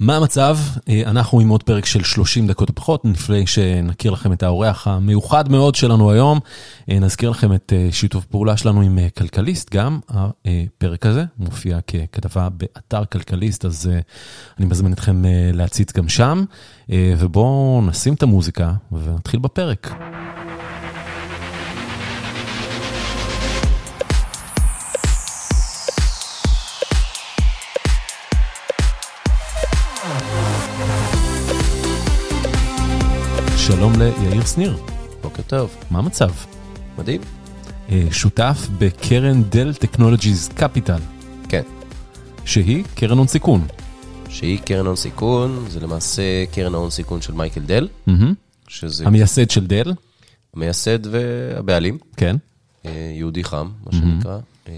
מה המצב? אה, אנחנו עם עוד פרק של 30 דקות פחות, לפני שנכיר לכם את האורח המיוחד מאוד שלנו היום. אה, נזכיר לכם את אה, שיתוף פעולה שלנו עם כלכליסט, גם הפרק הזה מופיע ככתבה באתר כלכליסט, אז אני מזמין אתכם להציץ גם שם, ובואו נשים את המוזיקה ונתחיל בפרק. שלום ליאיר שניר. בוקר טוב. מה המצב? מדהים. אה, שותף בקרן Dell Technologies Capital. כן. שהיא קרן הון סיכון. שהיא קרן הון סיכון, זה למעשה קרן ההון סיכון של מייקל דל. שזה... המייסד של דל. המייסד והבעלים. כן. אה, יהודי חם, מה שנקרא. אה,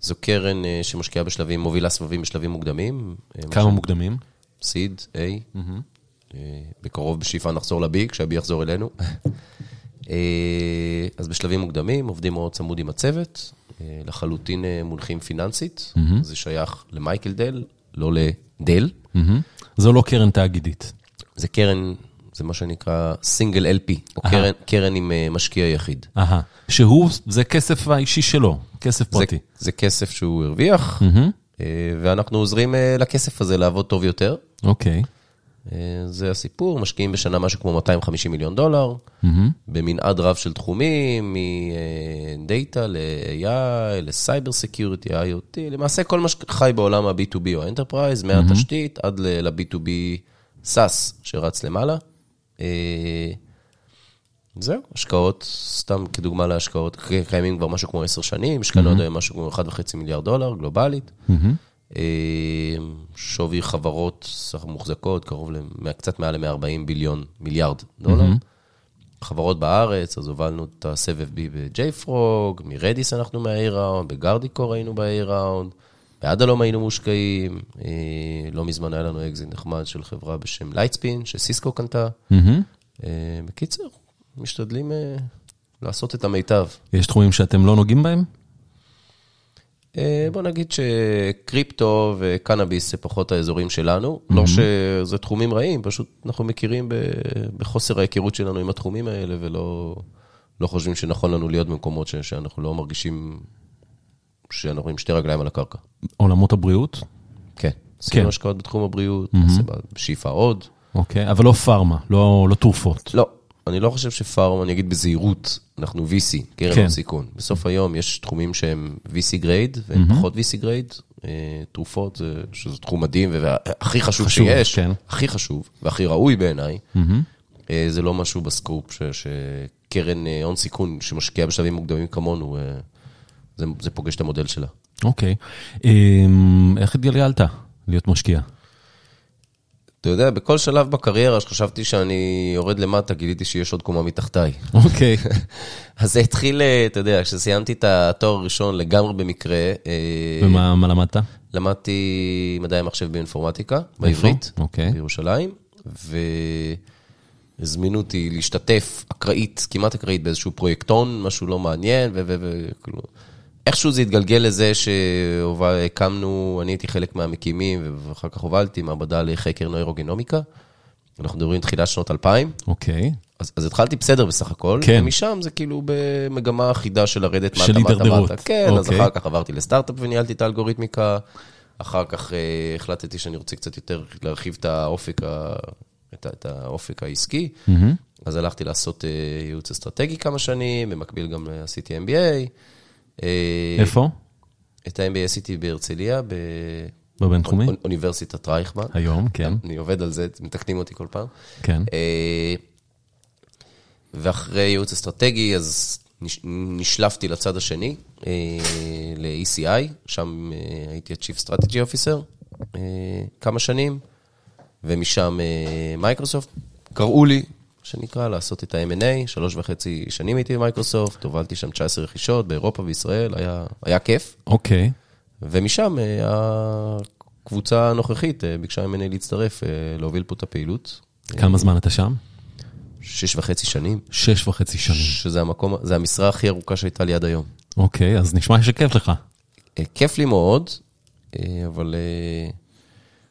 זו קרן שמשקיעה בשלבים, מובילה סבבים בשלבים מוקדמים. כמה מוקדמים? סיד, A. בקרוב בשאיפה נחזור ל-B, כשה-B יחזור אלינו. אה, אז בשלבים מוקדמים, עובדים מאוד צמוד עם הצוות, אה, לחלוטין אה, מונחים פיננסית, mm-hmm. זה שייך למייקל דל, לא לדל. Mm-hmm. זו לא קרן תאגידית. זה קרן, זה מה שנקרא סינגל LP, או קרן, קרן עם משקיע יחיד. אהה, שהוא, זה כסף האישי שלו, כסף פרטי. זה, זה כסף שהוא הרוויח, mm-hmm. ואנחנו עוזרים לכסף הזה לעבוד טוב יותר. אוקיי. Okay. אה, זה הסיפור, משקיעים בשנה משהו כמו 250 מיליון דולר, mm-hmm. במנעד רב של תחומים, מ-data ל-AI, ל-cyber security, IoT, למעשה כל מה שחי בעולם ה-B2B או ה-enterprise, מהתשתית עד ל-B2B SaaS שרץ למעלה. אה, זהו, השקעות, סתם כדוגמה להשקעות, קיימים כבר משהו כמו עשר שנים, השקענו עד היום משהו כמו 1.5 מיליארד דולר, גלובלית. Mm-hmm. אה, שווי חברות סך מוחזקות, קרוב לקצת מעל ל-140 billion מיליארד דולר. Mm-hmm. חברות בארץ, אז הובלנו את הסבב B ב-JFrog, ב-Redis אנחנו מה-A-Round, ב-Guardicore היינו ב-A-Round, ב-Adallom היינו מושקעים, אה, לא מזמן היה לנו אקזיט נחמד של חברה בשם Lightspin, ש-Cisco קנתה. Mm-hmm. בקיצר, משתדלים לעשות את המיטב. יש תחומים שאתם לא נוגעים בהם? אה, בוא נגיד שקריפטו וקנאביס זה פחות האזורים שלנו. לא שזה תחומים רעים, פשוט אנחנו מכירים בחוסר ההיכרות שלנו עם התחומים האלה, ולא לא חושבים שנכון לנו להיות במקומות שאנחנו לא מרגישים שאנחנו עם שתי רגליים על הקרקע. עולמות הבריאות? כן. עשינו כן. השקעות בתחום הבריאות, בשאיפה עוד. אוקיי, אבל לא פארמה, לא, לא תרופות. לא, אני לא חושב שפארם, אני אגיד בזהירות, אנחנו VC, קרן כן. סיכון. בסוף היום יש תחומים שהם VC grade, והם mm-hmm. פחות VC grade. אה, תרופות, זה, שזה תחום מדהים, והכי חשוב, חשוב שיש, כן. הכי חשוב, והכי ראוי בעיניי, mm-hmm. זה לא משהו ב-scope, ש, שקרן אה, הון סיכון שמשקיעה בשלבים מוקדמים כמונו, זה, זה פוגש את המודל שלה. אוקיי. אמ, איך התגלגלת להיות משקיע? אתה יודע, בכל שלב בקריירה שחשבתי שאני יורד למטה, גיליתי שיש עוד קומה מתחתיי. אוקיי. אז זה התחיל, אה, אתה יודע, כשסיימתי את התואר הראשון לגמרי במקרה. אה, ומה למדת? למדתי מדעי המחשב באינפורמטיקה, בעברית, אוקיי. בירושלים, והזמינו אותי להשתתף אקראית, כמעט אקראית, באיזשהו פרויקטון, משהו לא מעניין, וכאילו... איכשהו זה התגלגל לזה שהקמנו, אני הייתי חלק מהמקימים, ואחר כך הובלתי מעבדה לחקר נוירוגנומיקה. אנחנו מדברים תחילת שנות 2000. אוקיי. אז, אז התחלתי בסדר בסך הכל, כן. ומשם זה כאילו במגמה אחידה של לרדת מטה, מטה, מטה. כן, אוקיי. אז אחר כך עברתי לסטארט-אפ וניהלתי את האלגוריתמיקה. אחר כך אה, החלטתי שאני רוצה קצת יותר להרחיב את האופק, ה, את, את האופק העסקי. Mm-hmm. אז הלכתי לעשות אה, ייעוץ אסטרטגי כמה שנים, במקביל גם עשיתי MBA. אה, איפה? את ה-MBA עשיתי בהרצליה, בבינתחומי? אוניברסיטת רייכמן. היום, כן. אני עובד על זה, מתקנים אותי כל פעם. כן. אה, ואחרי ייעוץ אסטרטגי, אז נשלפתי לצד השני, אה, ל-ECI, שם הייתי ה-Chief Strategy Officer כמה שנים, ומשם מייקרוסופט קראו לי, שנקרא, לעשות את ה-M&A, שלוש וחצי שנים הייתי ב-Microsoft, הובלתי שם 19 רכישות באירופה וישראל, היה, היה כיף. אוקיי. Okay. ומשם אה, הקבוצה הנוכחית אה, ביקשה ממני להצטרף, אה, להוביל פה את הפעילות. כמה זמן אתה שם? שש וחצי שנים. שש וחצי שנים. שזה המקום, זה המשרה הכי ארוכה שהייתה לי עד היום. אוקיי, okay, אז נשמע שכיף לך. כיף לי מאוד, אבל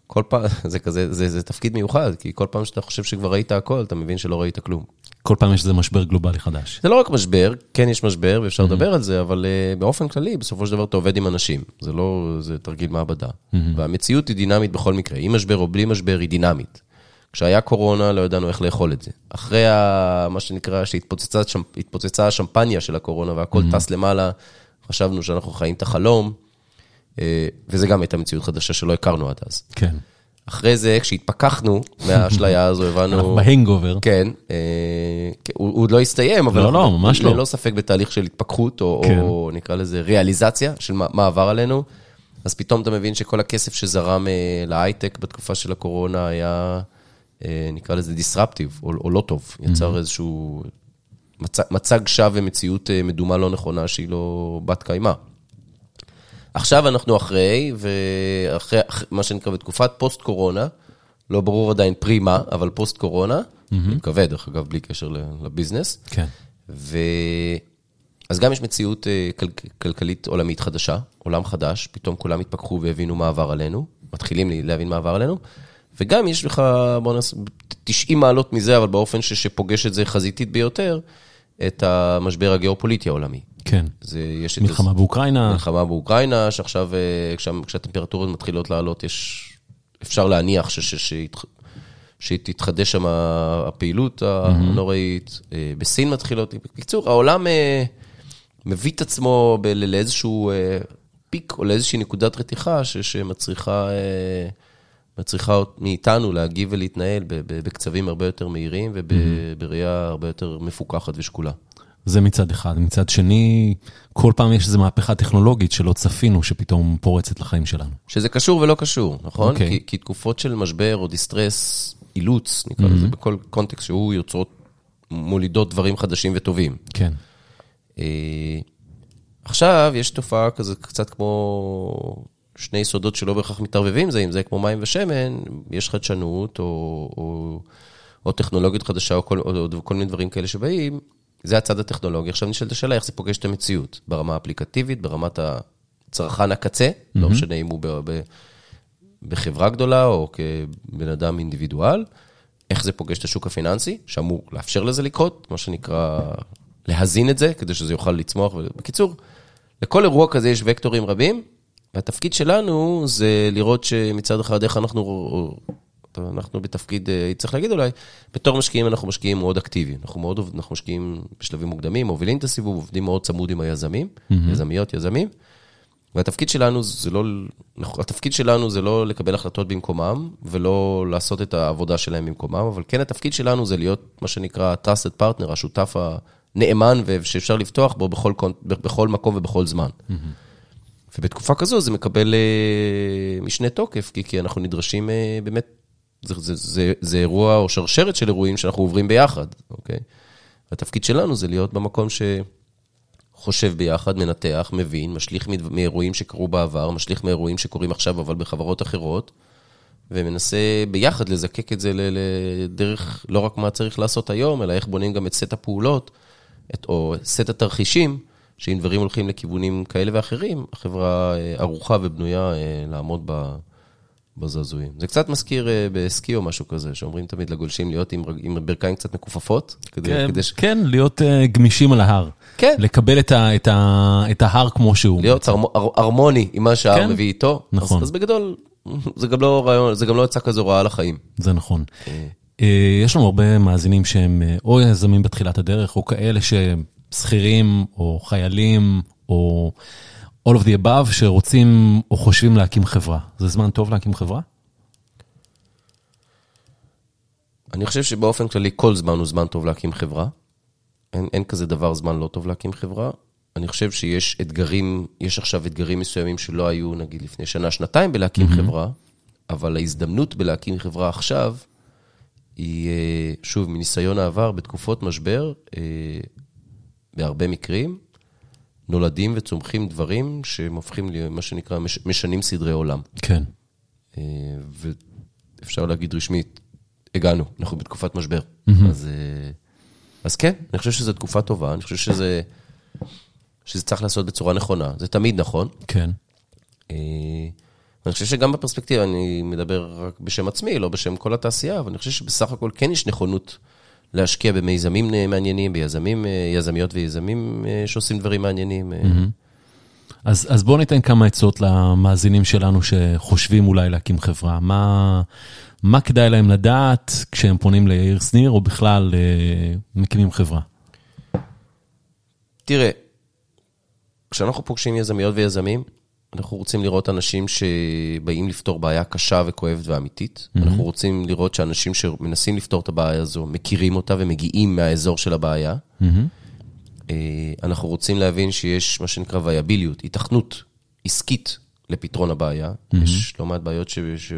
כל פעם, זה כזה, זה, זה תפקיד מיוחד, כי כל פעם שאתה חושב שכבר ראית הכל, אתה מבין שלא ראית כלום. כל פעם יש איזה משבר גלובלי חדש. זה לא רק משבר, כן יש משבר ואפשר mm-hmm. לדבר על זה, אבל uh, באופן כללי, בסופו של דבר אתה עובד עם אנשים. זה לא, זה תרגיל מעבדה. Mm-hmm. והמציאות היא דינמית בכל מקרה. עם משבר או בלי משבר, היא דינמית. כשהיה קורונה, לא ידענו איך לאכול את זה. אחרי ה, מה שנקרא, שהתפוצצה השמפניה של הקורונה והכל mm-hmm. טס למעלה, חשבנו שאנחנו חיים את החלום, וזה גם הייתה מציאות חדשה שלא הכרנו עד אז. כן. אחרי זה, כשהתפכחנו מהאשליה הזו, הבנו... אנחנו בהנגובר. כן, אה, הוא הוא עוד לא הסתיים, אבל... לא, לא, ממש לא. ללא ספק בתהליך של התפכחות, או, כן. נקרא לזה ריאליזציה של מה, עבר עלינו. אז פתאום אתה מבין שכל הכסף שזרם אה, להייטק בתקופה של הקורונה היה, אה, נקרא לזה דיסרפטיב, או, או לא טוב. יצר איזשהו מצ, מצג שווא ומציאות אה, מדומה לא נכונה שהיא לא בת קיימא. עכשיו אנחנו אחרי, ואחרי אח- מה שנקרא בתקופת פוסט-קורונה, לא ברור עדיין פרי מה, אבל פוסט-קורונה, אני מקווה, דרך אגב, בלי קשר לביזנס. כן. ו... אז גם יש מציאות אה, כל... כלכלית עולמית חדשה, עולם חדש, פתאום כולם התפכחו והבינו מה עבר עלינו, מתחילים להבין מה עבר עלינו, וגם יש לך, בוא נעשה, 90 מעלות מזה, אבל באופן ש... שפוגש את זה חזיתית ביותר, את המשבר הגיאופוליטי העולמי. כן. זה, יש את מלחמה באוקראינה. מלחמה באוקראינה, שעכשיו, אה, כשה- כשהטמפרטורות מתחילות לעלות, יש, אפשר להניח ש, ש, שיתח, שתתחדש שם הפעילות הנוראית. אה, בסין מתחילות, בקיצור, העולם אה, מביא את עצמו ב- לאיזשהו פיק או לאיזושהי נקודת רתיחה ש, שמצריכה מצריכה מאיתנו להגיב ולהתנהל בקצבים הרבה יותר מהירים ובראייה הרבה יותר מפוקחת ושקולה. זה מצד אחד. מצד שני, כל פעם יש איזו מהפכה טכנולוגית שלא צפינו, שפתאום פורצת לחיים שלנו. שזה קשור ולא קשור, נכון? אוקיי. כי, כי תקופות של משבר או דיסטרס, אילוץ, נקרא לזה, בכל קונטקסט שהוא יוצרות, מולידות דברים חדשים וטובים. כן. אה, עכשיו יש תופעה כזה קצת כמו שני סודות שלא בהכרח מתערבבים זה עם זה, כמו מים ושמן, יש חדשנות או, או, או טכנולוגיות חדשה או כל, או, או כל מיני דברים כאלה שבאים, זה הצד הטכנולוגי. עכשיו נשאלת השאלה איך זה פוגש את המציאות, ברמה האפליקטיבית, ברמת הצרכן הקצה, mm-hmm. לא משנה אם הוא ב, ב, בחברה גדולה או כבן אדם אינדיבידואל, איך זה פוגש את השוק הפיננסי, שאמור לאפשר לזה לקרות, מה שנקרא להזין את זה, כדי שזה יוכל לצמוח. בקיצור, לכל אירוע כזה יש וקטורים רבים, והתפקיד שלנו זה לראות שמצד אחד איך אנחנו, אנחנו בתפקיד, אה, צריך להגיד אולי, בתור משקיעים אנחנו משקיעים מאוד אקטיבי. אנחנו מאוד, אנחנו משקיעים בשלבים מוקדמים, מובילים את הסיבוב, עובדים מאוד צמוד עם היזמים, יזמיות, יזמים. והתפקיד שלנו זה לא, התפקיד שלנו זה לא לקבל החלטות במקומם, ולא לעשות את העבודה שלהם במקומם, אבל כן התפקיד שלנו זה להיות מה שנקרא trusted partner, השותף הנאמן, ושאפשר לפתוח בו בכל, בכל מקום ובכל זמן. ובתקופה כזו זה מקבל אה, משנה תוקף, כי, כי אנחנו נדרשים אה, באמת, זה, זה, זה, זה אירוע או שרשרת של אירועים שאנחנו עוברים ביחד, אוקיי? התפקיד שלנו זה להיות במקום ש... חושב ביחד, מנתח, מבין, משליך מאירועים שקרו בעבר, משליך מאירועים שקורים עכשיו, אבל בחברות אחרות, ומנסה ביחד לזקק את זה לדרך, לא רק מה צריך לעשות היום, אלא איך בונים גם את סט הפעולות, את, או סט התרחישים, שאם דברים הולכים לכיוונים כאלה ואחרים, החברה אה, ערוכה ובנויה אה, לעמוד ב... בזעזועים. זה קצת מזכיר אה, בסקי או משהו כזה, שאומרים תמיד לגולשים להיות עם, עם ברכיים קצת מכופפות, כדי, כן, כדי ש... כן, להיות אה, גמישים על ההר. כן. לקבל את ה- את ה- את ההר כמו שהוא. להיות הרמו- הר- הרמוני עם מה שההר כן. מביא איתו. נכון. אז, אז בגדול, זה גם לא רעיון, זה גם לא יצא כזו רעה לחיים. זה נכון. אה, יש לנו הרבה מאזינים שהם או יזמים בתחילת הדרך, או כאלה שהם שכירים, או חיילים, או all of the above, שרוצים או חושבים להקים חברה. זה זמן טוב להקים חברה? אני חושב שבאופן כללי כל זמן הוא זמן טוב להקים חברה. אין, אין כזה דבר זמן לא טוב להקים חברה. אני חושב שיש אתגרים, יש עכשיו אתגרים מסוימים שלא היו נגיד לפני שנה, שנתיים בלהקים mm-hmm. חברה, אבל ההזדמנות בלהקים חברה עכשיו, היא, אה, שוב, מניסיון העבר, בתקופות משבר, אה, בהרבה מקרים, נולדים וצומחים דברים שהם הופכים להיות, מה שנקרא, מש- משנים סדרי עולם. כן. אה, ואפשר להגיד רשמית, הגענו, אנחנו בתקופת משבר. אז, אה, אז כן, אני חושב שזו תקופה טובה, אני חושב שזה, שזה צריך לעשות בצורה נכונה. זה תמיד נכון. כן. אה, אני חושב שגם בפרספקטיבה, אני מדבר רק בשם עצמי, לא בשם כל התעשייה, אבל אני חושב שבסך הכל כן יש נכונות להשקיע במיזמים אה, מעניינים, ביזמים, אה, יזמיות ויזמים אה, שעושים דברים מעניינים. אז, אז בואו ניתן כמה עצות למאזינים שלנו שחושבים אולי להקים חברה. מה, מה כדאי להם לדעת כשהם פונים ליאיר שניר, או בכלל מקימים חברה? תראה, כשאנחנו פוגשים יזמיות ויזמים, אנחנו רוצים לראות אנשים שבאים לפתור בעיה קשה וכואבת ואמיתית. Mm-hmm. אנחנו רוצים לראות שאנשים שמנסים לפתור את הבעיה הזו, מכירים אותה ומגיעים מהאזור של הבעיה. Mm-hmm. אנחנו רוצים להבין שיש מה שנקרא וייביליות, התכנות עסקית לפתרון הבעיה. Mm-hmm. יש לא מעט בעיות ש... ש...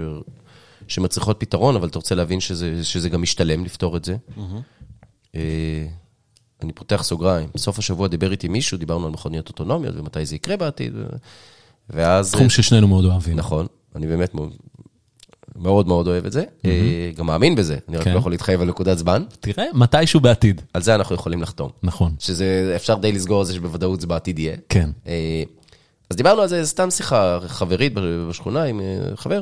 שמצריכות פתרון, אבל אתה רוצה להבין שזה, שזה גם משתלם לפתור את זה. Mm-hmm. אני פותח סוגריים, בסוף השבוע דיבר איתי מישהו, דיברנו על מכוניות אוטונומיות ומתי זה יקרה בעתיד. ואז... תחום ששנינו מאוד אוהבים. נכון, אני באמת מאוד מאוד אוהב את זה, mm-hmm. גם מאמין בזה, אני רק כן. לא יכול להתחייב על נקודת זמן. תראה, מתישהו בעתיד. על זה אנחנו יכולים לחתום. נכון. שזה, אפשר די לסגור על זה שבוודאות זה בעתיד יהיה. כן. אה, אז דיברנו על זה, סתם שיחה חברית בשכונה עם אה, חבר,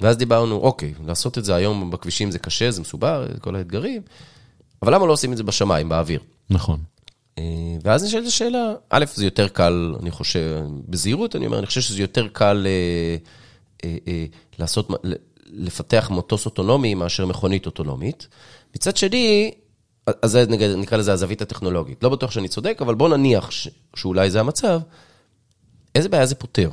ואז דיברנו, אוקיי, לעשות את זה היום בכבישים זה קשה, זה מסובר, כל האתגרים, אבל למה לא עושים את זה בשמיים, באוויר? נכון. אה, ואז נשאלת השאלה, א', זה יותר קל, אני חושב, בזהירות אני אומר, אני חושב שזה יותר קל אה, אה, אה, לעשות, לפתח מטוס אוטונומי מאשר מכונית אוטונומית. מצד שני, אז זה נקרא לזה הזווית הטכנולוגית. לא בטוח שאני צודק, אבל בוא נניח ש, שאולי זה המצב, איזה בעיה זה פותר?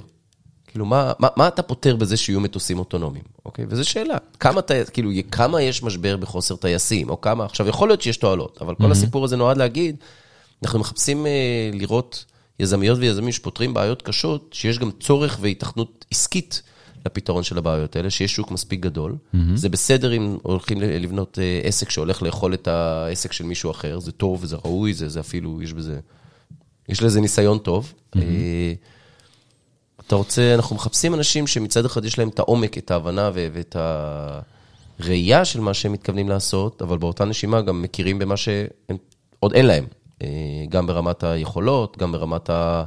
כאילו, מה, מה, מה אתה פותר בזה שיהיו מטוסים אוטונומיים, אוקיי? וזו שאלה. כמה, כאילו, כמה יש משבר בחוסר טייסים, או כמה, עכשיו, יכול להיות שיש תועלות, אבל כל mm-hmm. הסיפור הזה נועד להגיד, אנחנו מחפשים uh, לראות יזמיות ויזמים שפותרים בעיות קשות, שיש גם צורך והיתכנות עסקית לפתרון של הבעיות האלה, שיש שוק מספיק גדול. Mm-hmm. זה בסדר אם הולכים לבנות uh, עסק שהולך לאכול את העסק של מישהו אחר, זה טוב, זה ראוי, זה, זה אפילו, יש בזה, יש לזה ניסיון טוב. Mm-hmm. אתה רוצה, אנחנו מחפשים אנשים שמצד אחד יש להם את העומק, את ההבנה ואת הראייה של מה שהם מתכוונים לעשות, אבל באותה נשימה גם מכירים במה שעוד אין להם. אה, גם ברמת היכולות, גם ברמת ה...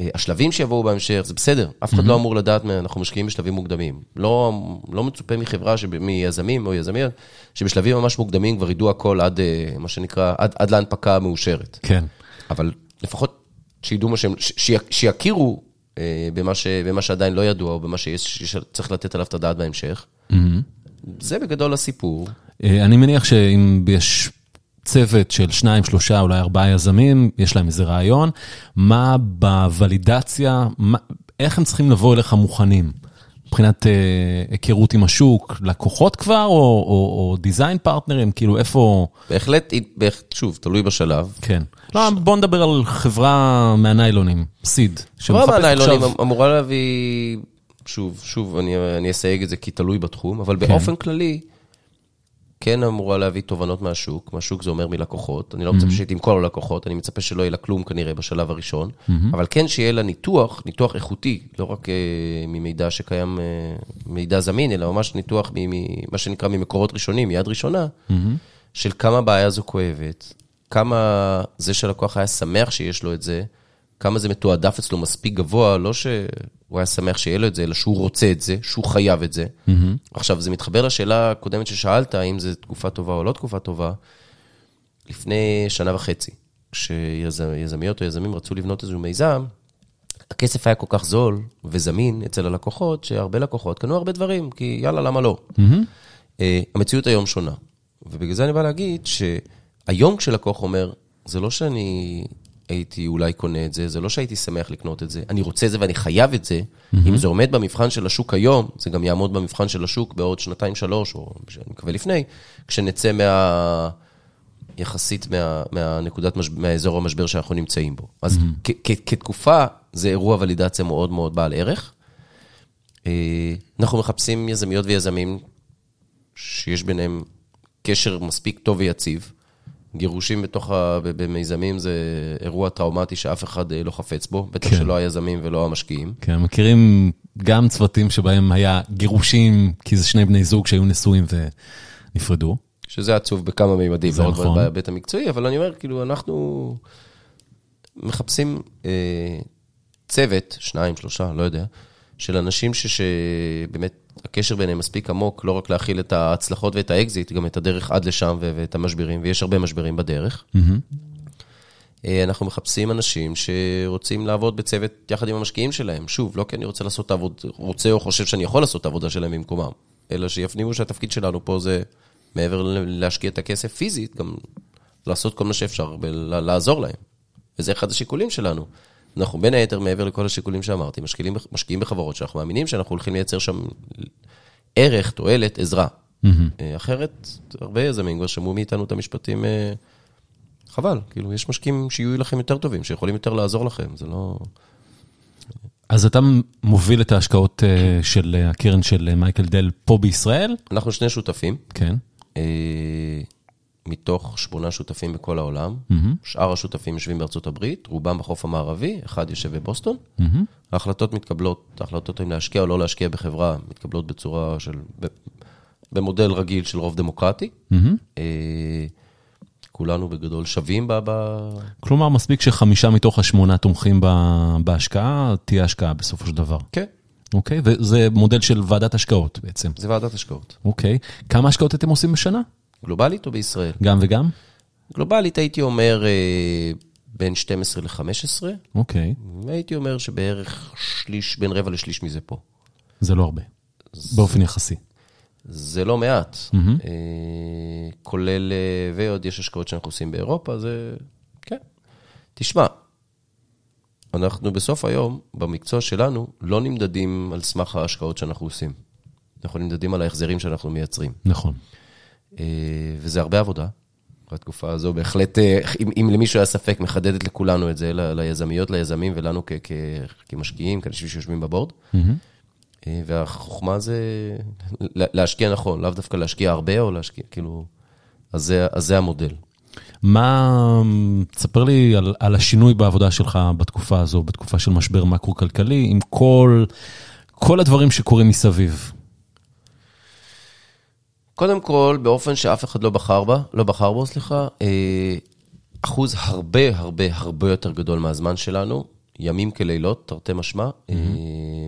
אה, השלבים שיבואו בהמשך, זה בסדר, אף אחד mm-hmm. לא אמור לדעת, אנחנו משקיעים בשלבים מוקדמים. לא, לא מצופה מחברה, שב, מיזמים או יזמיות, שבשלבים ממש מוקדמים כבר ידעו הכל עד, אה, מה שנקרא, עד, עד להנפקה המאושרת. כן. אבל לפחות שידעו מה שהם, ש, שיכירו במה, ש, במה שעדיין לא ידוע, או במה שצריך לתת עליו את הדעת בהמשך. Mm-hmm. זה בגדול הסיפור. אני מניח שאם יש צוות של שניים, שלושה, אולי ארבעה יזמים, יש להם איזה רעיון, מה בוולידציה, מה, איך הם צריכים לבוא אליך מוכנים? מבחינת אה, היכרות עם השוק, לקוחות כבר, או, או, או דיזיין פרטנרים, כאילו איפה... בהחלט, שוב, תלוי בשלב. כן. לא, בוא נדבר על חברה מהניילונים, סיד. חברה מהניילונים עכשיו... אמורה להביא, שוב, שוב, אני, אני אסייג את זה כי תלוי בתחום, אבל כן. באופן כללי, כן אמורה להביא תובנות מהשוק, מהשוק זה אומר מלקוחות, אני לא מצפה שהיא תמכור ללקוחות, אני מצפה שלא יהיה לה כלום כנראה בשלב הראשון, אבל כן שיהיה לה ניתוח, ניתוח איכותי, לא רק uh, ממידע שקיים, uh, מידע זמין, אלא ממש ניתוח ממה שנקרא ממקורות ראשונים, מיד ראשונה, של כמה בעיה זו כואבת, כמה זה שהלקוח היה שמח שיש לו את זה, כמה זה מתועדף אצלו מספיק גבוה, לא שהוא היה שמח שיהיה לו את זה, אלא שהוא רוצה את זה, שהוא חייב את זה. Mm-hmm. עכשיו, זה מתחבר לשאלה הקודמת ששאלת, האם זו תקופה טובה או לא תקופה טובה. לפני שנה וחצי, כשיזמיות או יזמים רצו לבנות איזשהו מיזם, הכסף היה כל כך זול וזמין אצל הלקוחות, שהרבה לקוחות קנו הרבה דברים, כי יאללה, למה לא? Mm-hmm. Uh, המציאות היום שונה. ובגלל זה אני בא להגיד שהיום כשלקוח אומר, זה לא שאני הייתי אולי קונה את זה, זה לא שהייתי שמח לקנות את זה, אני רוצה את זה ואני חייב את זה. Mm-hmm. אם זה עומד במבחן של השוק היום, זה גם יעמוד במבחן של השוק בעוד שנתיים, שלוש, או אני מקווה לפני, כשנצא מה... יחסית מה, מהנקודת, מהאזור המשבר שאנחנו נמצאים בו. אז mm-hmm. כתקופה, זה אירוע ולידציה מאוד מאוד בעל ערך. אה, אנחנו מחפשים יזמיות ויזמים שיש ביניהם קשר מספיק טוב ויציב. גירושים בתוך ה... במיזמים זה אירוע טראומטי שאף אחד אה, לא חפץ בו, בטח כן. שלא היזמים ולא המשקיעים. כן, מכירים גם צוותים שבהם היה גירושים, כי זה שני בני זוג שהיו נשואים ונפרדו. שזה עצוב בכמה מימדים, לא נכון. בהיבט המקצועי, אבל אני אומר, כאילו, אנחנו מחפשים אה, צוות, שניים, שלושה, לא יודע, של אנשים שבאמת הקשר ביניהם מספיק עמוק, לא רק להכיל את ההצלחות ואת האקזיט, גם את הדרך עד לשם ואת המשברים, ויש הרבה משברים בדרך. אה, אנחנו מחפשים אנשים שרוצים לעבוד בצוות יחד עם המשקיעים שלהם. שוב, לא כי אני רוצה לעשות את העבודה, רוצה או חושב שאני יכול לעשות את העבודה שלהם במקומם, אלא שיפנימו שהתפקיד שלנו פה זה, מעבר להשקיע את הכסף פיזית, גם לעשות כל מה שאפשר ולעזור להם. וזה אחד השיקולים שלנו. אנחנו בין היתר, מעבר לכל השיקולים שאמרתי, משקיעים, משקיעים בחברות שאנחנו מאמינים שאנחנו הולכים לייצר שם ערך, תועלת, עזרה. אה, אחרת, הרבה יזמים כבר שמעו מאיתנו את המשפטים, אה, חבל, כאילו, יש משקיעים שיהיו לכם יותר טובים, שיכולים יותר לעזור לכם, זה לא... אז אתה מוביל את ההשקעות אה, של הקרן של מייקל דל פה בישראל? אנחנו שני שותפים, כן. מתוך שמונה שותפים בכל העולם. שאר השותפים יושבים בארצות הברית, רובם בחוף המערבי, אחד יושב בבוסטון. ההחלטות מתקבלות, ההחלטות אם להשקיע או לא להשקיע בחברה, מתקבלות בצורה של, במודל רגיל של רוב דמוקרטי. אה, כולנו בגדול שווים ב... ב- כלומר, מספיק שחמישה מתוך השמונה תומכים ב- בהשקעה, תהיה השקעה בסופו של דבר. כן, אוקיי? וזה מודל של ועדת השקעות בעצם. זה ועדת השקעות. אוקיי. כמה השקעות אתם עושים בשנה? גלובלית או בישראל? גם וגם? גלובלית הייתי אומר אה, בין 12 ל-15, אוקיי. הייתי אומר שבערך שליש, בין רבע לשליש מזה פה. זה לא הרבה. באופן יחסי. זה לא מעט, אה, כולל, אה, ועוד יש השקעות שאנחנו עושים באירופה, זה, כן. תשמע, אנחנו בסוף היום, במקצוע שלנו, לא נמדדים על סמך ההשקעות שאנחנו עושים. אנחנו נמדדים על ההחזרים שאנחנו מייצרים. נכון. אה, וזה הרבה עבודה. התקופה הזו בהחלט, אה, אם, אם למישהו היה ספק, מחדדת לכולנו את זה, ל- ליזמיות, ליזמים ולנו כ- כ- כמשקיעים, כאנשים שיושבים בבורד. אה, והחוכמה זה לה- להשקיע נכון, לאו דווקא להשקיע הרבה או להשקיע, כאילו, אז זה, אז זה המודל. מה, תספר לי על, על השינוי בעבודה שלך בתקופה הזו, בתקופה של משבר מקרו-כלכלי, עם כל, כל הדברים שקורים מסביב. קודם כל, באופן שאף אחד לא בחר בה, לא בחר בו, סליחה, אה, אחוז הרבה הרבה הרבה יותר גדול מהזמן שלנו, ימים כלילות, תרתי משמע, אה,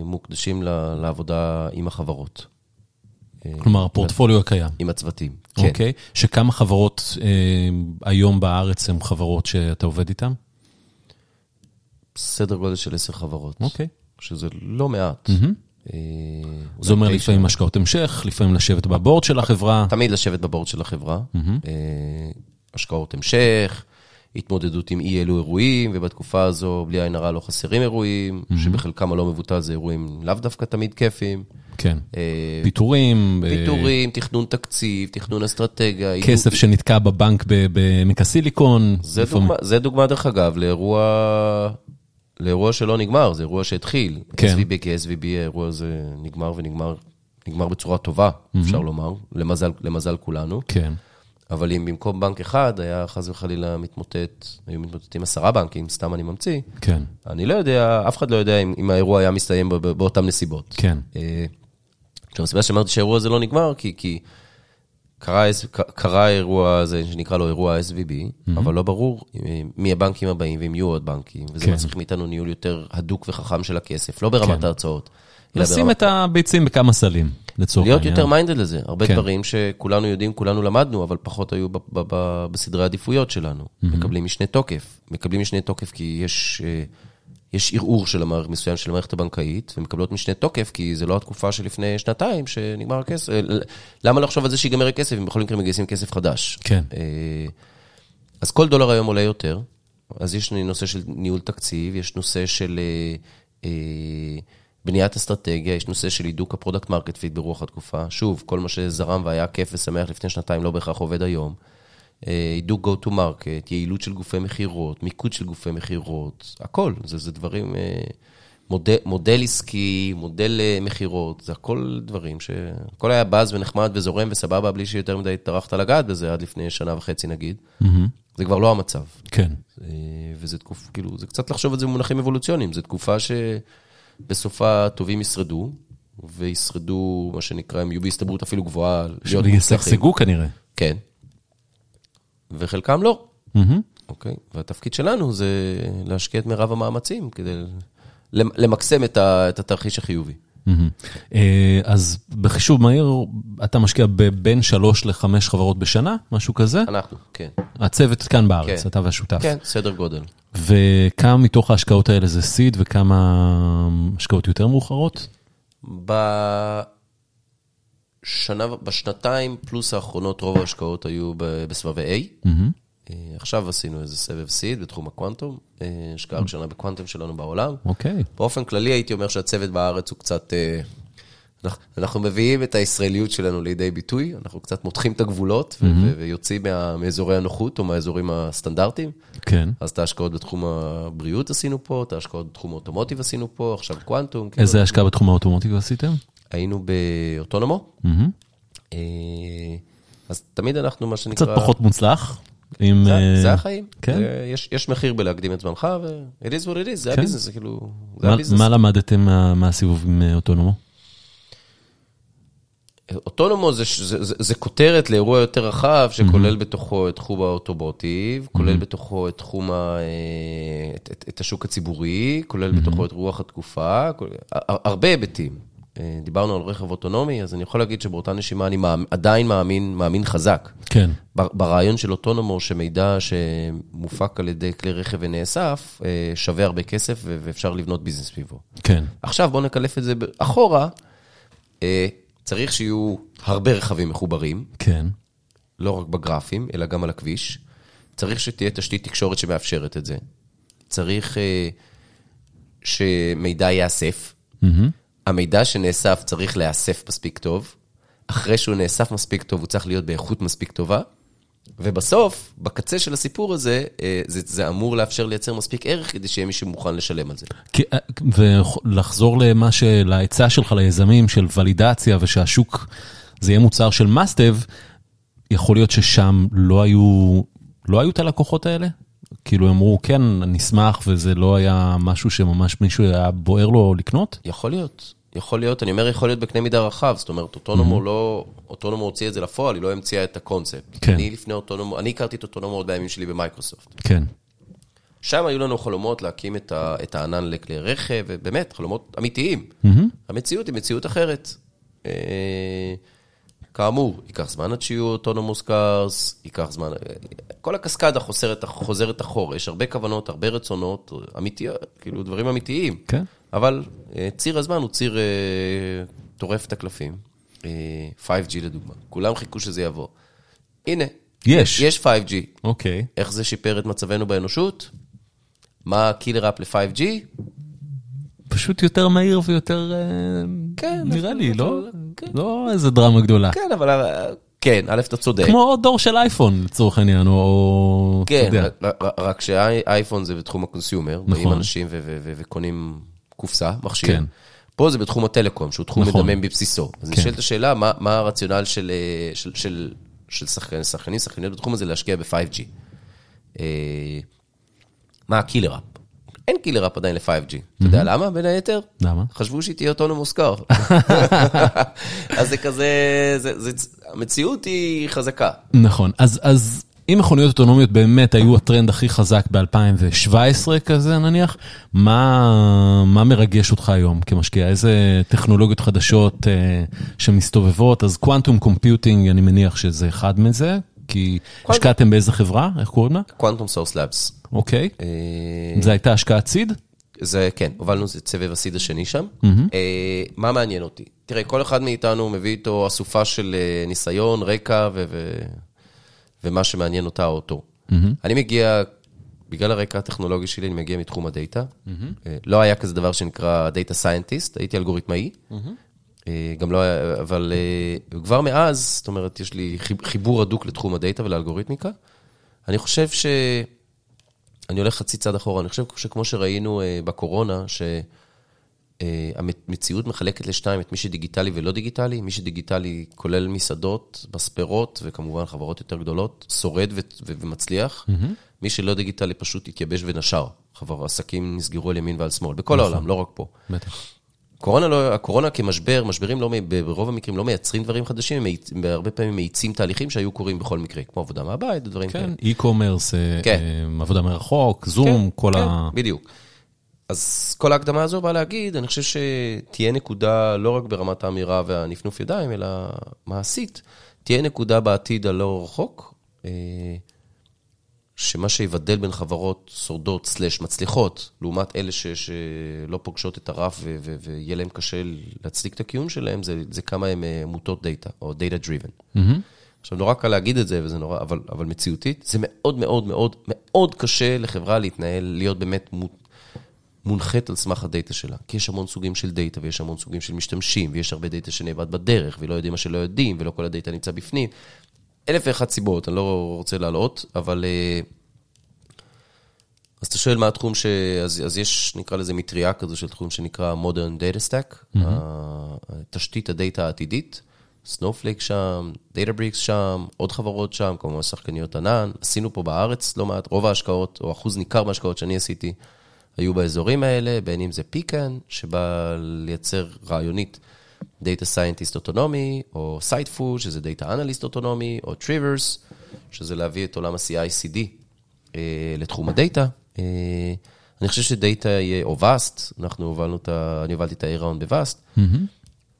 מוקדשים ל- לעבודה עם החברות, כלומר, הפורטפוליו הקיים. עם הצוותים. כן. אוקיי? שכמה חברות אה, היום בארץ הן חברות שאתה עובד איתן? סדר גודל של עשר חברות. אוקיי. שזה לא מעט. אה, זה אומר לפעמים השקעות המשך, לפעמים לשבת בבורד של החברה. תמיד לשבת בבורד של החברה, אה, השקעות המשך, התמודדות עם אי אלו אירועים, ובתקופה הזו, בלי עין הרע, לא חסרים אירועים, שבחלקם הלא מבוטל זה אירועים לאו דווקא תמיד כיפים. כן. אה, פיטורים, אה, פיטורים, תכנון תקציב, תכנון אסטרטגיה. כסף שנתקע בבנק ב- בעמק הסיליקון. זה לפעמים- דוגמה, זה דוגמה, דרך אגב, לאירוע, לאירוע שלא נגמר, זה אירוע שהתחיל. כן. SVB כ-SVB, האירוע הזה נגמר ונגמר נגמר בצורה טובה, אפשר לומר, למזל, למזל כולנו. כן. אבל אם במקום בנק אחד היה חס וחלילה מתמוטט, היו מתמוטטים עשרה בנקים, סתם אני ממציא, כן. אני לא יודע, אף אחד לא יודע אם, אם האירוע היה מסתיים באותן נסיבות. כן. אה, עכשיו, הסיבה שאמרתי שהאירוע הזה לא נגמר, כי, כי קרה, קרה האירוע הזה, שנקרא לו אירוע SVB, אבל לא ברור אה, מי הבנקים הבאים ואם יהיו עוד בנקים, וזה כן. מצריך מאיתנו ניהול יותר הדוק וחכם של הכסף, לא ברמת כן. ההרצאות. לשים ברמת- את הביצים בכמה סלים, לצורך להיות העניין. יותר מיינדד לזה. הרבה כן. דברים שכולנו יודעים, כולנו למדנו, אבל פחות היו ב- ב- ב- בסדרי העדיפויות שלנו. מקבלים משנה תוקף. מקבלים משנה תוקף כי יש, אה, יש ערעור של המערכת מסוים של המערכת הבנקאית, ומקבלות משנה תוקף כי זה לא התקופה שלפני שנתיים שנגמר הכסף. אה, למה לחשוב על זה שיגמר הכסף אם בכל מקרה מגייסים כסף חדש? כן. אה, אז כל דולר היום עולה יותר, אז יש נושא של ניהול תקציב, יש נושא של אה, אה, בניית אסטרטגיה, יש נושא של הידוק ה-product market fit ברוח התקופה. שוב, כל מה שזרם והיה כיף ושמח לפני שנתיים לא בהכרח עובד היום. אה, הידוק go to market, יעילות של גופי מכירות, מיקוד של גופי מכירות, הכל, זה, זה דברים, אה, מודל, מודל עסקי, מודל אה, מכירות, זה הכל דברים ש... הכל היה באז ונחמד וזורם וסבבה, בלי שיותר מדי טרחת לגעת בזה עד לפני שנה וחצי נגיד. זה כבר לא המצב. כן. וזה תקופה, כאילו, זה קצת לחשוב על זה במונחים אבולוציוניים, זו תקופה שבסופה טובים ישרדו, וישרדו, מה שנקרא, הם יהיו בהסתברות אפילו גבוהה. שישגשגו כנראה. כן. וחלקם לא. אוקיי? והתפקיד שלנו זה להשקיע את מירב המאמצים כדי למקסם את ה- את התרחיש החיובי. אה, אז בחישוב מהיר, אתה משקיע בין שלוש לחמש חברות בשנה, משהו כזה? אנחנו, כן. הצוות כאן בארץ, כן. אתה והשותף. כן, סדר גודל. וכמה מתוך ההשקעות האלה זה סיד וכמה השקעות יותר מאוחרות? בשנה, בשנתיים פלוס האחרונות, רוב ההשקעות היו בסבבי A. אה, עכשיו עשינו איזה סבב סיד בתחום הקוונטום, אה, השקעה ראשונה בקוונטום שלנו בעולם. אוקיי. באופן כללי הייתי אומר שהצוות בארץ הוא קצת... אה, אנחנו- מביאים את הישראליות שלנו לידי ביטוי, אנחנו קצת מותחים את הגבולות ו- ו- ויוצאים מה- מאזורי הנוחות או מהאזורים הסטנדרטיים. כן. אז את ההשקעות בתחום הבריאות עשינו פה, את ההשקעות בתחום האוטומוטיב עשינו פה, עכשיו קוונטום. כאילו, איזה השקעה בתחום האוטומוטיב עשיתם? היינו באוטונומו. אה, אז תמיד אנחנו, מה שנקרא... קצת פחות מוצלח. עם, זה, אה, זה החיים. כן. יש, יש מחיר בלהקדים את זמנך, ו- it is what it is, זה כן. הביזנס, זה כאילו, זה מה- הביזנס. מה למדתם מה- מהסיבוב עם אה, Otonomo? Otonomo זה, זה, זה, זה כותרת לאירוע יותר רחב, שכולל בתוכו את תחום ה-automotive, כולל בתוכו את תחום ה... את, את, את השוק הציבורי, כולל בתוכו את רוח התקופה, הר- הרבה היבטים. אה, דיברנו על רכב אוטונומי, אז אני יכול להגיד שבאותה נשימה אני מאמין, עדיין מאמין, מאמין חזק. כן. ברעיון של Otonomo, שמידע שמופק על ידי כלי רכב ונאסף, אה, שווה הרבה כסף ואפשר לבנות ביזנס סביבו. כן. עכשיו בואו נקלף את זה אחורה. אה, צריך שיהיו הרבה רכבים מחוברים, כן. לא רק בגרפים, אלא גם על הכביש. צריך שתהיה תשתית תקשורת שמאפשרת את זה. צריך שמידע ייאסף. מהמם. המידע שנאסף צריך להיאסף מספיק טוב. אחרי שהוא נאסף מספיק טוב, הוא צריך להיות באיכות מספיק טובה. ובסוף, בקצה של הסיפור הזה, אה, זה, זה אמור לאפשר לייצר מספיק ערך כדי שיהיה מישהו מוכן לשלם על זה. כי- אה, ולחזור למה ש... להיצע שלך ליזמים של ולידציה ושהשוק, זה יהיה מוצר של מאסטב, יכול להיות ששם לא היו, לא היו את הלקוחות האלה? כאילו אמרו, כן, נשמח, וזה לא היה משהו שממש מישהו היה בוער לו לקנות? יכול להיות, יכול להיות, אני אומר יכול להיות בקנה מידה רחב, זאת אומרת, אוטונומו לא, אוטונומו הוציא את זה לפועל, היא לא המציאה את הקונספט. כן. אני לפני אוטונומו, אני הכרתי את אוטונומו עוד בימים שלי במייקרוסופט. כן. שם היו לנו חלומות להקים את, ה, את הענן לכלי רכב, ובאמת, חלומות אמיתיים. המציאות היא מציאות אחרת. אה, כאמור, ייקח זמן עד שיהיו אוטונומוס קארס, ייקח זמן, כל הקסקדה חוזרת, חוזרת אחורה, יש הרבה כוונות, הרבה רצונות, אמיתיות, כאילו דברים אמיתיים. כן. אבל אה, ציר הזמן הוא ציר אה, טורף את הקלפים. אה, 5G לדוגמה, כולם חיכו שזה יבוא. הנה, יש. יש 5G. אוקיי. איך זה שיפר את מצבנו באנושות? מה ה-killer app ל-5G? פשוט יותר מהיר ויותר, אה, כן, נראה לי, לא? כן. לא איזה דרמה גדולה. כן, אבל אה, כן, א', אתה צודק. כמו דור של אייפון, לצורך העניין, או... כן. רק- שאייפון זה בתחום ה-consumer, באים נכון. אנשים ו- ו- וקונים קופסה, מכשיר. כן. פה זה בתחום הטלקום, שהוא תחום נכון. מדמם בבסיסו. אז כן. נשאלת השאלה, מה מה הרציונל של, אה, של- של- של שחקנים, שחקנים, שחקניות בתחום הזה להשקיע ב-5G? אה, מה ה-killer app? אין killer app עדיין ל-5G. אתה יודע למה, בין היתר? למה? חשבו שהיא תהיה autonomous car. אז זה כזה, זה- זה- המציאות היא חזקה. נכון, אז, אז אם מכוניות אוטונומיות באמת היו הטרנד הכי חזק ב-2017 כזה נניח, מה, מה מרגש אותך היום כמשקיע? איזה טכנולוגיות חדשות אה, שמסתובבות? אז quantum computing, אני מניח שזה אחד מזה, כי השקעתם באיזה חברה? איך קוראים לה? Quantum Source Labs. אוקיי. אה, זו הייתה השקעת seed? זה, כן, הובלנו את סבב ה-seed השני שם. אה, מה מעניין אותי? תראה, כל אחד מאיתנו מביא איתו אסופה של אה, ניסיון, רקע ו- ו- ומה שמעניין אותה או אותו. אני מגיע, בגלל הרקע הטכנולוגי שלי, אני מגיע מתחום הדאטה. אה, לא היה כזה דבר שנקרא data scientist, הייתי אלגוריתמאי. אה, גם לא היה, אבל אה, כבר מאז, זאת אומרת, יש לי חיב- חיבור הדוק לתחום הדאטה ולאלגוריתמיקה. אני חושב ש... אני הולך חצי צעד אחורה, אני חושב שכמו שראינו אה, בקורונה, שהמציאות מחלקת לשתיים את מי שדיגיטלי ולא דיגיטלי, מי שדיגיטלי כולל מסעדות, מספרות וכמובן חברות יותר גדולות, שורד ו- ו- ומצליח. מי שלא דיגיטלי פשוט התייבש ונשר. חבר, עסקים נסגרו על ימין ועל שמאל, בכל העולם, לא רק פה. בטח. קורונה, לא, הקורונה כמשבר, משברים לא, ברוב המקרים לא מייצרים דברים חדשים, הם הרבה פעמים מאיצים תהליכים שהיו קורים בכל מקרה, כמו עבודה מהבית ודברים כאלה. כן, e-commerce, אה, כן. אה, עבודה מרחוק, זום, כל כן, ה... בדיוק. אז כל ההקדמה הזו באה להגיד, אני חושב שתהיה נקודה לא רק ברמת האמירה והנפנוף ידיים, אלא מעשית, תהיה נקודה בעתיד הלא רחוק, אה, שמה שיבדל בין חברות שורדות slash מצליחות, לעומת אלה ש, שלא פוגשות את הרף ו, ו, ויהיה להם קשה להצדיק את הקיום שלהם, זה, זה כמה הם אה, מוטות דאטה, או data driven. Mm-hmm. עכשיו, נורא קל להגיד את זה, וזה נורא, אבל, אבל מציאותית, זה מאוד מאוד מאוד מאוד קשה לחברה להתנהל, להיות באמת מות, מונחית על סמך הדאטה שלה. כי יש המון סוגים של דאטה, ויש המון סוגים של משתמשים, ויש הרבה דאטה שנאבד בדרך, ולא יודעים מה שלא יודעים, ולא כל הדאטה נמצא בפנים. אלף ואחת סיבות, אני לא רוצה להלאות, אבל... אה, אז אתה שואל מה התחום ש... אז, אז יש, נקרא לזה מטריה כזו של תחום שנקרא Modern Data Stack, mm-hmm. תשתית הדאטה העתידית, Snowflake שם, Databricks שם, עוד חברות שם, כמובן שחקניות ענן. עשינו פה בארץ לא מעט, רוב ההשקעות, או אחוז ניכר מההשקעות שאני עשיתי, היו באזורים האלה, בין אם זה פיקן, שבא לייצר רעיונית Data Scientist אוטונומי, או Sitefood, שזה Data Analyst אוטונומי, או Trivers, שזה להביא את עולם ה-CI/CD אה, לתחום הדאטה. אה, אני חושב שדאטה יהיה, או ואסט, אנחנו הובלנו את ה... אני הובלתי את ה-A-Round בוואסט. Mm-hmm.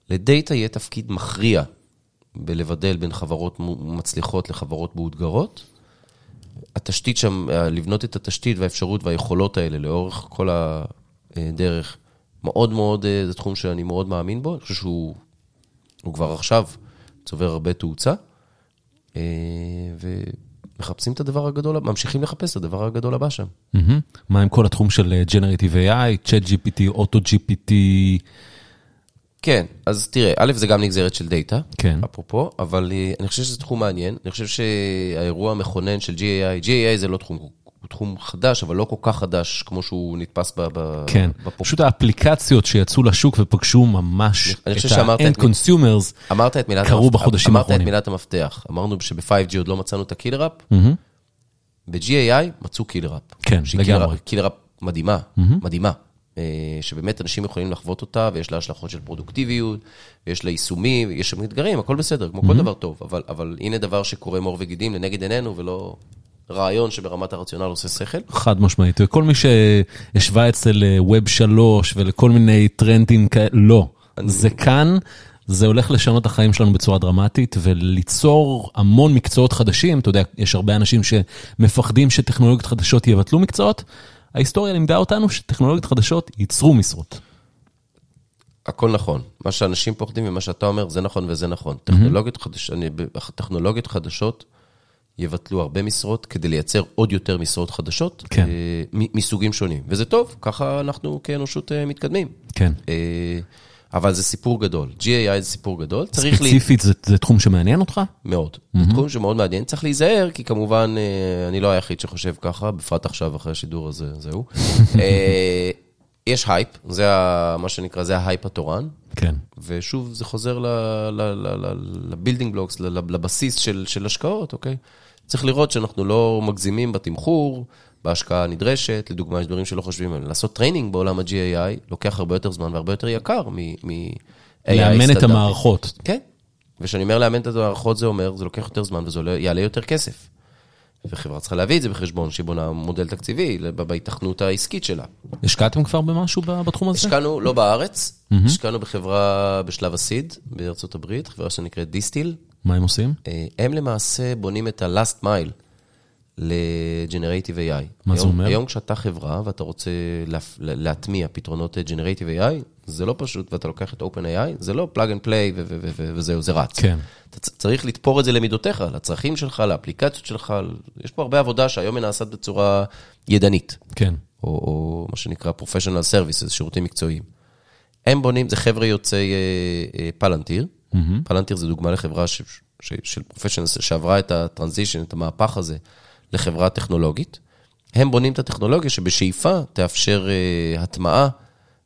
לדאטה יהיה תפקיד מכריע בלבדל בין חברות מצליחות לחברות מאותגרות. התשתית שם, לבנות את התשתית והאפשרות והיכולות האלה לאורך כל הדרך, מאוד מאוד, אה, זה תחום שאני מאוד מאמין בו, אני חושב שהוא כבר עכשיו צובר הרבה תאוצה, אה, ומחפשים את הדבר הגדול, ממשיכים לחפש את הדבר הגדול הבא שם. מה עם כל התחום של אה, Generative AI, Chat GPT, Auto GPT? כן, אז תראה, א', זה גם נגזרת של דאטה, כן. אפרופו, אבל אני חושב שזה תחום מעניין. אני חושב שהאירוע המכונן של GAI, GAI זה לא תחום, תחום חדש, אבל לא כל כך חדש כמו שהוא נתפס ב... כן, בפופ. פשוט האפליקציות שיצאו לשוק ופגשו ממש את ה-end consumers, אמרת את מילת קרו בחודשים האחרונים. אמרת את מילת המפתח. אמרנו שב-5G עוד לא מצאנו את הקילר אפ, ב-GAI מצאו killer app. כן, לגמרי. killer app מדהימה, מדהימה. אה, שבאמת אנשים יכולים לחוות אותה, ויש לה השלכות של פרודוקטיביות, ויש לה יישומים, יש שם אתגרים, הכל בסדר, כמו כל דבר טוב, אבל, אבל הנה דבר שקורם עור וגידים לנגד עינינו, ולא רעיון שברמת הרציונל עושה שכל. חד משמעית, וכל מי שהשווה אצל ווב שלוש ולכל מיני טרנדים כאלה, לא. זה כאן, זה הולך לשנות את החיים שלנו בצורה דרמטית, וליצור המון מקצועות חדשים, אתה יודע, יש הרבה אנשים שמפחדים שטכנולוגיות חדשות יבטלו מקצועות. ההיסטוריה לימדה אותנו שטכנולוגיות חדשות ייצרו משרות. הכל נכון. מה שאנשים פוחדים ומה שאתה אומר, זה נכון וזה נכון. טכנולוגיות, חדש, אני, טכנולוגיות חדשות יבטלו הרבה משרות כדי לייצר עוד יותר משרות חדשות, כן. אה, מסוגים שונים. וזה טוב, ככה אנחנו כאנושות אה, מתקדמים. כן. אה, אבל זה סיפור גדול. GAI זה סיפור גדול. ספציפית לי... זה, זה תחום שמעניין אותך? מאוד. Mm-hmm. זה תחום שמאוד מעניין. צריך להיזהר, כי כמובן, אה, אני לא היחיד שחושב ככה, בפרט עכשיו, אחרי השידור הזה, זהו. אה, יש הייפ, זה ה, מה שנקרא, זה ההייפ התורן. כן. ושוב, זה חוזר ל building blocks, לבסיס של, של השקעות, אוקיי? צריך לראות שאנחנו לא מגזימים בתמחור. בהשקעה הנדרשת, לדוגמה, יש דברים שלא חושבים עליהם. לעשות training בעולם ה-GAI לוקח הרבה יותר זמן והרבה יותר יקר מ-AI לאמן את המערכות. כן, וכשאני אומר לאמן את המערכות, זה אומר, זה לוקח יותר זמן וזה יעלה יותר כסף. וחברה צריכה להביא את זה בחשבון, שהיא בונה מודל תקציבי בהיתכנות העסקית שלה. השקעתם כבר במשהו בתחום הזה? השקענו, לא בארץ, mm-hmm. השקענו בחברה בשלב הסיד בארצות הברית, חברה שנקראת דיסטיל. מה הם עושים? אה, הם למעשה בונים את ה-last mile. ל-Generative AI. מה זה אומר? היום כשאתה חברה ואתה רוצה להטמיע פתרונות Generative AI, זה לא פשוט, ואתה לוקח את OpenAI, זה לא plug and play וזהו, זה רץ. כן. אתה צריך לתפור את זה למידותיך, לצרכים שלך, לאפליקציות שלך. יש פה הרבה עבודה שהיום היא נעשית בצורה ידנית. כן. או, או מה שנקרא professional services, שירותים מקצועיים. הם בונים, זה חבר'ה יוצאי פלנטיר. Mm-hmm. פלנטיר זה דוגמה לחברה ש, ש, של פרופשיונל שעברה את הטרנזישן, את המהפך הזה. לחברה טכנולוגית. הם בונים את הטכנולוגיה שבשאיפה תאפשר uh, הטמעה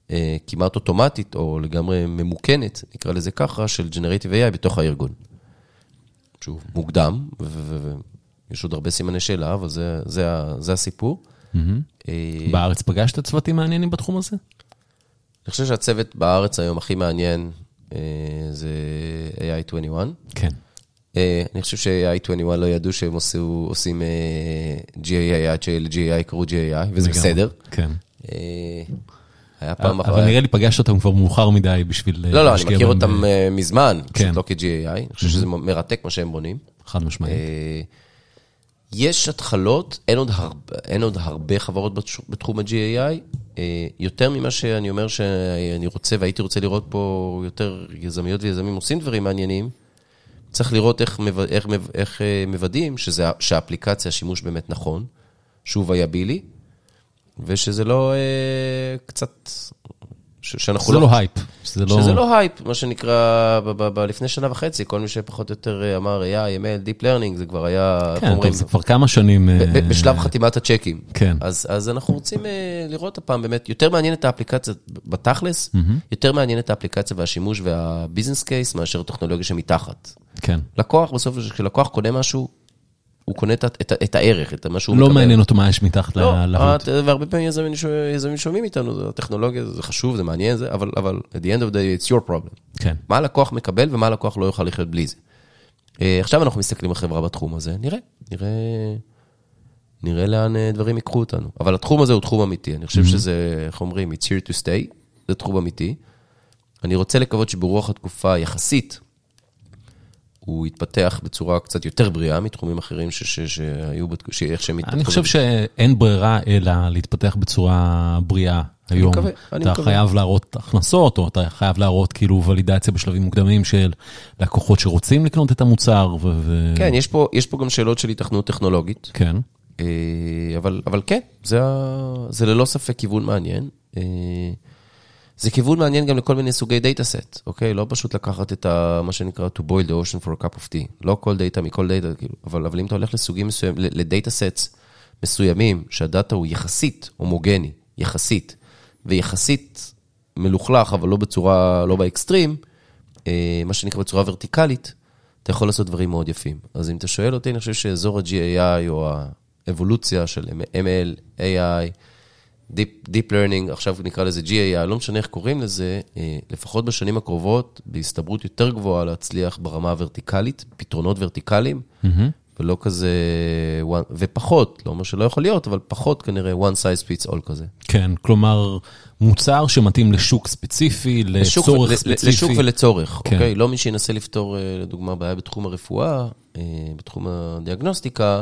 uh, כמעט אוטומטית, או לגמרי ממוכנת, נקרא לזה ככה, של Generative AI בתוך הארגון. שוב, מוקדם, ויש עוד הרבה סימני שאלה, אבל זה, זה, זה הסיפור. Mm-hmm. בארץ פגשת צוותים מעניינים בתחום הזה? אני חושב שהצוות בארץ היום הכי מעניין זה AI21. כן. אה, אני חושב ש-i21 לא ידעו שהם עושים GAI עד של-GAI קראו GAI, וזה בסדר. כן. אה, היה פעם... אבל נראה לי פגשת אותם כבר מאוחר מדי בשביל... לא, לא, אני מכיר אותם אה, מזמן, כן. פשוט לא כ-GAI, אני חושב שזה מרתק מה שהם בונים. חד משמעית. אה, יש התחלות, אין עוד, הרבה, אין עוד הרבה חברות בתחום ה-GAI, אה, יותר ממה שאני אומר שאני רוצה והייתי רוצה לראות פה יותר יזמיות ויזמים עושים דברים מעניינים, צריך לראות איך, איך, מב- איך אה, מוודאים שהאפליקציה, השימוש באמת נכון, שהוא וייבילי, ושזה לא אה, קצת... שאנחנו זה לא הייפ. זה לא... שזה לא הייפ, מה שנקרא, ב- ב- ב- לפני שנה וחצי, כל מי שפחות או יותר אה, אמר AI, ML, Deep Learning, זה כבר היה, כן, טוב, זה כבר כמה שנים... אה, בשלב חתימת הצ'קים. כן. אז, אז אנחנו רוצים אה, לראות הפעם באמת, יותר מעניין את האפליקציה בתכלס, יותר מעניין את האפליקציה והשימוש וה business case מאשר טכנולוגיה שמתחת. כן. לקוח, בסוף כשלקוח קונה משהו, הוא קונה את, את, ה- את הערך, את מה שהוא לא מקבל. מעניין אותו מה יש מתחת לא, להוט. את- והרבה פעמים יזמים יזמים שומעים איתנו, זה הטכנולוגיה, זה חשוב, זה מעניין, זה, אבל, אבל at the end of the day, it's your problem. כן. מה הלקוח מקבל ומה הלקוח לא יוכל לחיות בלי זה. אה, עכשיו אנחנו מסתכלים על חברה בתחום הזה, נראה, נראה, נראה לאן אה, דברים ייקחו אותנו. אבל התחום הזה הוא תחום אמיתי, אני חושב שזה, איך אומרים, it's here to stay, זה תחום אמיתי. אני רוצה לקוות שברוח התקופה יחסית, הוא יתפתח בצורה קצת יותר בריאה מתחומים אחרים שהיו, שאיך שהם התפתחו. אני חושב שאין ברירה אלא להתפתח בצורה בריאה היום. מקווה, אני אתה מקווה. חייב להראות הכנסות, או אתה חייב להראות כאילו ולידציה בשלבים מוקדמים של לקוחות שרוצים לקנות את המוצר. ו- כן, יש פה, יש פה גם שאלות של היתכנות טכנולוגית. כן. אה, אבל, אבל כן, זה, זה ללא ספק כיוון מעניין. זה כיוון מעניין גם לכל מיני סוגי data set, אוקיי? לא פשוט לקחת את ה, מה שנקרא to boil the ocean for a cup of tea. לא כל דאטה מכל דאטה, כאילו, אבל, אבל אם אתה הולך לסוגים מסוימים, ל data sets מסוימים, שהדאטה הוא יחסית הומוגני, יחסית, ויחסית מלוכלך, אבל לא בצורה, לא באקסטרים, אה, מה שנקרא בצורה ורטיקלית, אתה יכול לעשות דברים מאוד יפים. אז אם אתה שואל אותי, אני חושב שאזור ה-GAI או האבולוציה של ML, AI, Deep, Deep Learning, עכשיו נקרא לזה GAI, לא משנה איך קוראים לזה, אה, לפחות בשנים הקרובות, בהסתברות יותר גבוהה להצליח ברמה הוורטיקלית, פתרונות ורטיקליים, ולא כזה, ופחות, לא אומר שלא יכול להיות, אבל פחות כנראה one size fits all כזה. כן, כלומר, מוצר שמתאים לשוק ספציפי, לשוק- לצורך ל- ספציפי. לשוק ולצורך, כן. אוקיי? לא מי שינסה לפתור, אה, לדוגמה, בעיה בתחום הרפואה, אה, בתחום הדיאגנוסטיקה,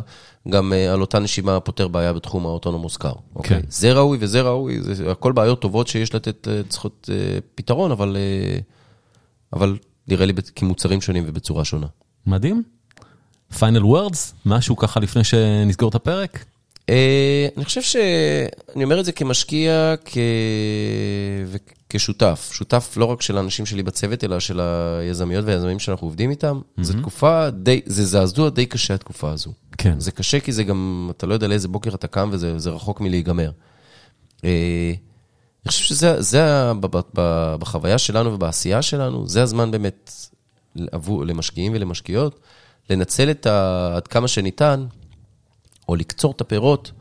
גם אה, על אותה נשימה פותר בעיה בתחום האוטונומוס קאר, אוקיי? כן. זה ראוי וזה ראוי, זה הכל בעיות טובות שיש לתת, צריכות פתרון, אבל, אבל נראה לי כמוצרים שונים ובצורה שונה. מדהים. final words, משהו ככה לפני שנסגור את הפרק? אה, אני חושב ש... אני אומר את זה כמשקיע כ... וכשותף. שותף לא רק של האנשים שלי בצוות, אלא של היזמיות והיזמים שאנחנו עובדים איתם. זו תקופה די... זה זעזוע די קשה, התקופה הזו. כן. זה קשה כי זה גם... אתה לא יודע לאיזה בוקר אתה קם וזה זה רחוק מלהיגמר. אה, אני חושב שזה זה, ב- ב- ב- בחוויה שלנו ובעשייה שלנו, זה הזמן באמת עבור, למשקיעים ולמשקיעות, לנצל את ה... עד כמה שניתן, או לקצור את הפירות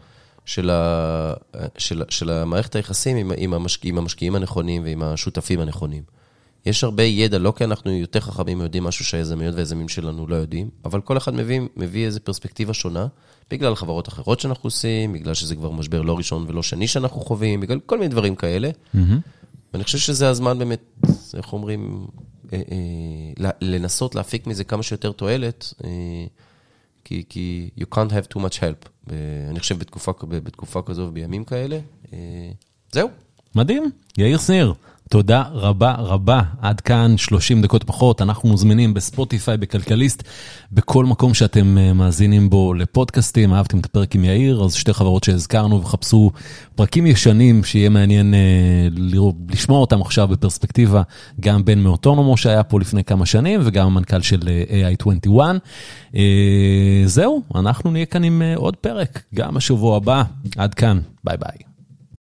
של, ה, של, של המערכת היחסים עם, עם, המשקיע, עם המשקיעים הנכונים ועם השותפים הנכונים. יש הרבה ידע, לא כי אנחנו יותר חכמים ויודעים משהו שהיזמיות והיזמים שלנו לא יודעים, אבל כל אחד מביא, מביא איזו פרספקטיבה שונה, בגלל חברות אחרות שאנחנו עושים, בגלל שזה כבר משבר לא ראשון ולא שני שאנחנו חווים, בגלל כל מיני דברים כאלה. ואני חושב שזה הזמן באמת, איך אומרים, לנסות להפיק מזה כמה שיותר תועלת. אה, כי, כי you can't have too much help. אני חושב בתקופה, בתקופה כזו ובימים כאלה. אה, זהו. מדהים, יאיר שניר, תודה רבה רבה. עד כאן 30 דקות פחות, אנחנו מוזמנים בספוטיפיי, בכלכליסט, בכל מקום שאתם אה, מאזינים בו לפודקאסטים. אהבתם את הפרק עם יאיר, אז שתי חברות שהזכרנו וחפשו פרקים ישנים שיהיה מעניין אה, לראות, לשמוע אותם עכשיו בפרספקטיבה, גם בן מאוטונומו שהיה פה לפני כמה שנים וגם המנכ"ל של אה, AI21. אה, זהו, אנחנו נהיה כאן עם אה, עוד פרק, גם השבוע הבא. עד כאן, ביי ביי.